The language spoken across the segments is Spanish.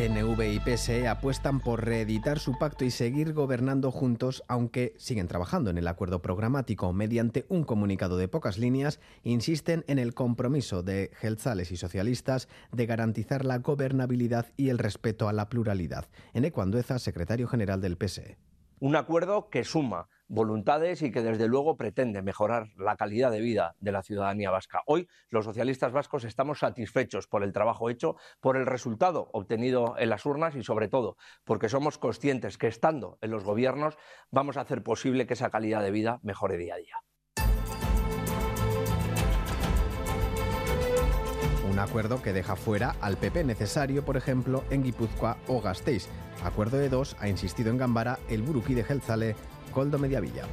PNV y PSE apuestan por reeditar su pacto y seguir gobernando juntos, aunque siguen trabajando en el acuerdo programático. Mediante un comunicado de pocas líneas, insisten en el compromiso de Gelzales y socialistas de garantizar la gobernabilidad y el respeto a la pluralidad. En Ecuandueza, secretario general del PSE. Un acuerdo que suma voluntades y que desde luego pretende mejorar la calidad de vida de la ciudadanía vasca. Hoy los socialistas vascos estamos satisfechos por el trabajo hecho, por el resultado obtenido en las urnas y sobre todo porque somos conscientes que estando en los gobiernos vamos a hacer posible que esa calidad de vida mejore día a día. Un acuerdo que deja fuera al PP necesario, por ejemplo, en Guipúzcoa o Gasteiz. Acuerdo de dos, ha insistido en Gambara el buruquí de Gelzale, Coldo Mediavilla.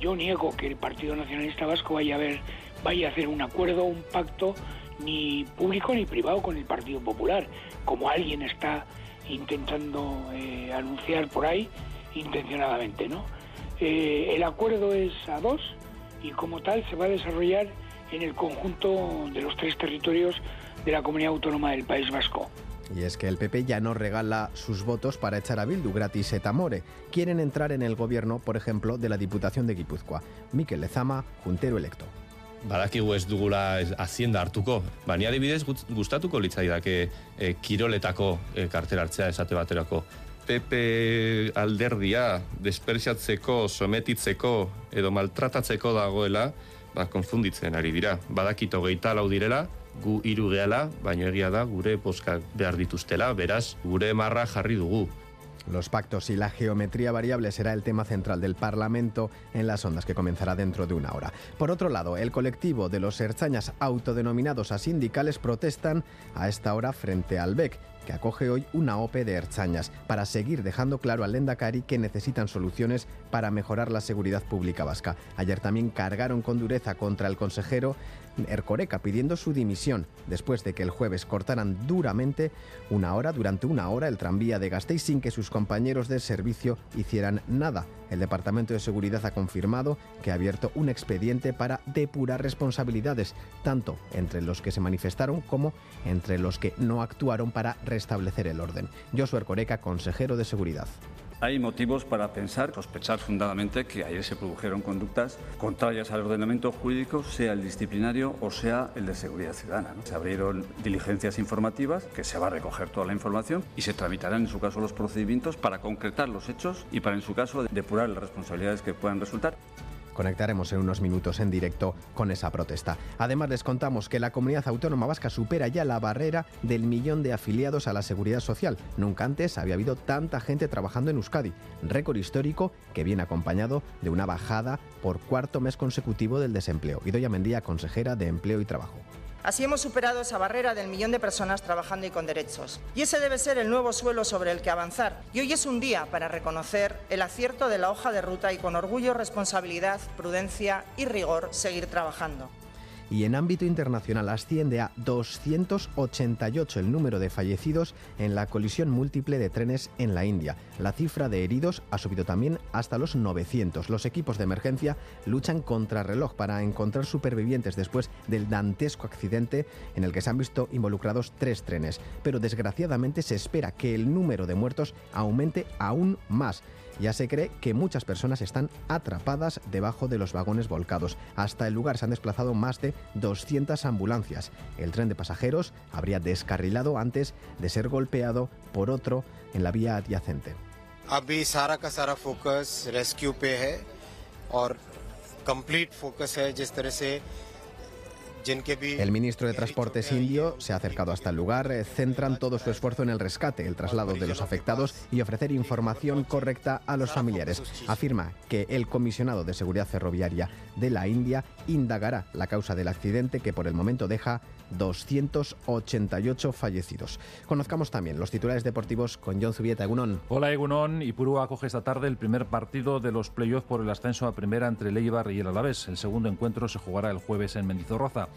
Yo niego que el Partido Nacionalista Vasco vaya a, ver, vaya a hacer un acuerdo, un pacto, ni público ni privado con el Partido Popular, como alguien está intentando eh, anunciar por ahí intencionadamente, ¿no? Eh, el acuerdo es a dos y como tal se va a desarrollar en el conjunto de los tres territorios de la comunidad autónoma del País Vasco. Y es que el PP ya no regala sus votos para echar a Bildu gratis etamore. Quieren entrar en el gobierno, por ejemplo, de la Diputación de Guipúzcoa. Mikel Lezama, juntero electo. badakigu ez dugula hazienda hartuko. Baina adibidez gustatuko litzaidake e, kiroletako e, kartera hartzea esate baterako. PP alderdia despertsiatzeko, sometitzeko edo maltratatzeko dagoela, ba, konfunditzen ari dira. Badakito geita lau direla, Los pactos y la geometría variable será el tema central del Parlamento en las ondas que comenzará dentro de una hora. Por otro lado, el colectivo de los herchañas autodenominados a sindicales protestan a esta hora frente al BEC, que acoge hoy una OPE de herchañas para seguir dejando claro al Lendakari que necesitan soluciones para mejorar la seguridad pública vasca. Ayer también cargaron con dureza contra el consejero Ercoreca pidiendo su dimisión después de que el jueves cortaran duramente una hora, durante una hora, el tranvía de Gasteiz sin que sus compañeros de servicio hicieran nada. El Departamento de Seguridad ha confirmado que ha abierto un expediente para depurar responsabilidades, tanto entre los que se manifestaron como entre los que no actuaron para restablecer el orden. Josué Ercoreca, consejero de Seguridad. Hay motivos para pensar, sospechar fundadamente que ayer se produjeron conductas contrarias al ordenamiento jurídico, sea el disciplinario o sea el de seguridad ciudadana. Se abrieron diligencias informativas, que se va a recoger toda la información y se tramitarán en su caso los procedimientos para concretar los hechos y para en su caso depurar las responsabilidades que puedan resultar. Conectaremos en unos minutos en directo con esa protesta. Además, les contamos que la comunidad autónoma vasca supera ya la barrera del millón de afiliados a la seguridad social. Nunca antes había habido tanta gente trabajando en Euskadi. Récord histórico que viene acompañado de una bajada por cuarto mes consecutivo del desempleo. Idoya Mendía, consejera de Empleo y Trabajo. Así hemos superado esa barrera del millón de personas trabajando y con derechos. Y ese debe ser el nuevo suelo sobre el que avanzar. Y hoy es un día para reconocer el acierto de la hoja de ruta y con orgullo, responsabilidad, prudencia y rigor seguir trabajando y en ámbito internacional asciende a 288 el número de fallecidos en la colisión múltiple de trenes en la India. La cifra de heridos ha subido también hasta los 900. Los equipos de emergencia luchan contra reloj para encontrar supervivientes después del dantesco accidente en el que se han visto involucrados tres trenes. Pero desgraciadamente se espera que el número de muertos aumente aún más. Ya se cree que muchas personas están atrapadas debajo de los vagones volcados. Hasta el lugar se han desplazado más de 200 ambulancias. El tren de pasajeros habría descarrilado antes de ser golpeado por otro en la vía adyacente. अभी सारा का सारा focus rescue पे है और complete focus है जिस तरह से El ministro de Transportes indio se ha acercado hasta el lugar. Eh, centran todo su esfuerzo en el rescate, el traslado de los afectados y ofrecer información correcta a los familiares. Afirma que el comisionado de seguridad ferroviaria de la India indagará la causa del accidente que por el momento deja 288 fallecidos. Conozcamos también los titulares deportivos con John Zubieta. Egunon. Hola Egunon. Ipurúa acoge esta tarde el primer partido de los playoffs por el ascenso a primera entre el Eibar y el Alavés. El segundo encuentro se jugará el jueves en Mendizorroza.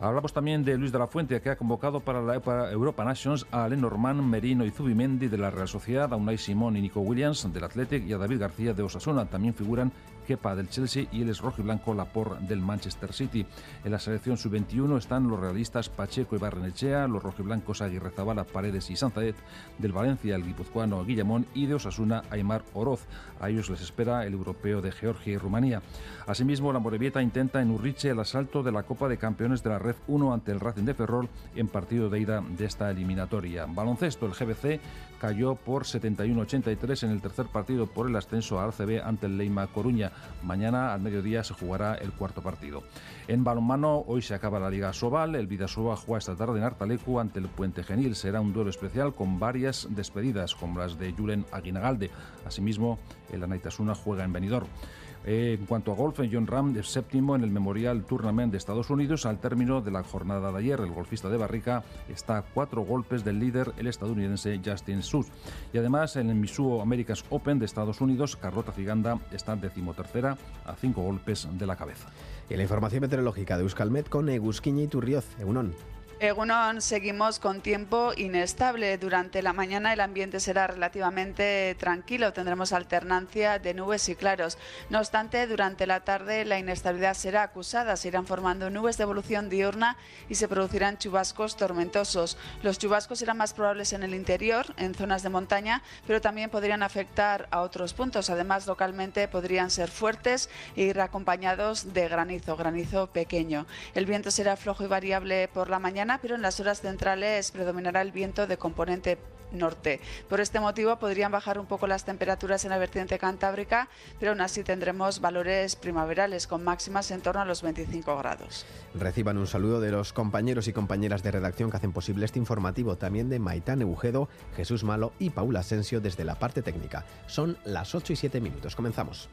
Hablamos también de Luis de la Fuente, que ha convocado para la Europa Nations a Lenormand, Merino y Zubimendi de la Real Sociedad, a Unai Simón y Nico Williams del Athletic y a David García de Osasuna. También figuran Kepa del Chelsea y el rojo y blanco Lapor del Manchester City. En la selección sub-21 están los realistas Pacheco y Barrenechea, los rojiblancos Aguirre Zabala, Paredes y Sanzaet, del Valencia el guipuzcoano Guillamón y de Osasuna Aymar Oroz. A ellos les espera el europeo de Georgia y Rumanía. Asimismo, la Morevieta intenta en Urriche el asalto de la Copa de Campeones de la Red 1 ante el Racing de Ferrol en partido de ida de esta eliminatoria. Baloncesto, el GBC cayó por 71-83 en el tercer partido por el ascenso a ACB ante el Leima Coruña. Mañana al mediodía se jugará el cuarto partido. En balonmano, hoy se acaba la Liga Sobal. El Vidasoa juega esta tarde en Artalecu ante el Puente Genil. Será un duelo especial con varias despedidas, como las de Julen Aguinagalde. Asimismo, el Anaitasuna juega en Benidorm. Eh, en cuanto a golf, John Ram es séptimo en el Memorial Tournament de Estados Unidos al término de la jornada de ayer. El golfista de Barrica está a cuatro golpes del líder, el estadounidense Justin Suss. Y además, en el Misuo Americas Open de Estados Unidos, Carlota Figanda está decimotercera a cinco golpes de la cabeza. Y la información meteorológica de Euskalmet con Egusquiña y Turrioz. Egunon. Egunon, seguimos con tiempo inestable. Durante la mañana el ambiente será relativamente tranquilo. Tendremos alternancia de nubes y claros. No obstante, durante la tarde la inestabilidad será acusada. Se irán formando nubes de evolución diurna y se producirán chubascos tormentosos. Los chubascos serán más probables en el interior, en zonas de montaña, pero también podrían afectar a otros puntos. Además, localmente podrían ser fuertes e ir acompañados de granizo, granizo pequeño. El viento será flojo y variable por la pero en las horas centrales predominará el viento de componente norte. Por este motivo podrían bajar un poco las temperaturas en la vertiente cantábrica, pero aún así tendremos valores primaverales con máximas en torno a los 25 grados. Reciban un saludo de los compañeros y compañeras de redacción que hacen posible este informativo, también de Maitán Eugedo, Jesús Malo y Paula Asensio desde la parte técnica. Son las 8 y 7 minutos. Comenzamos.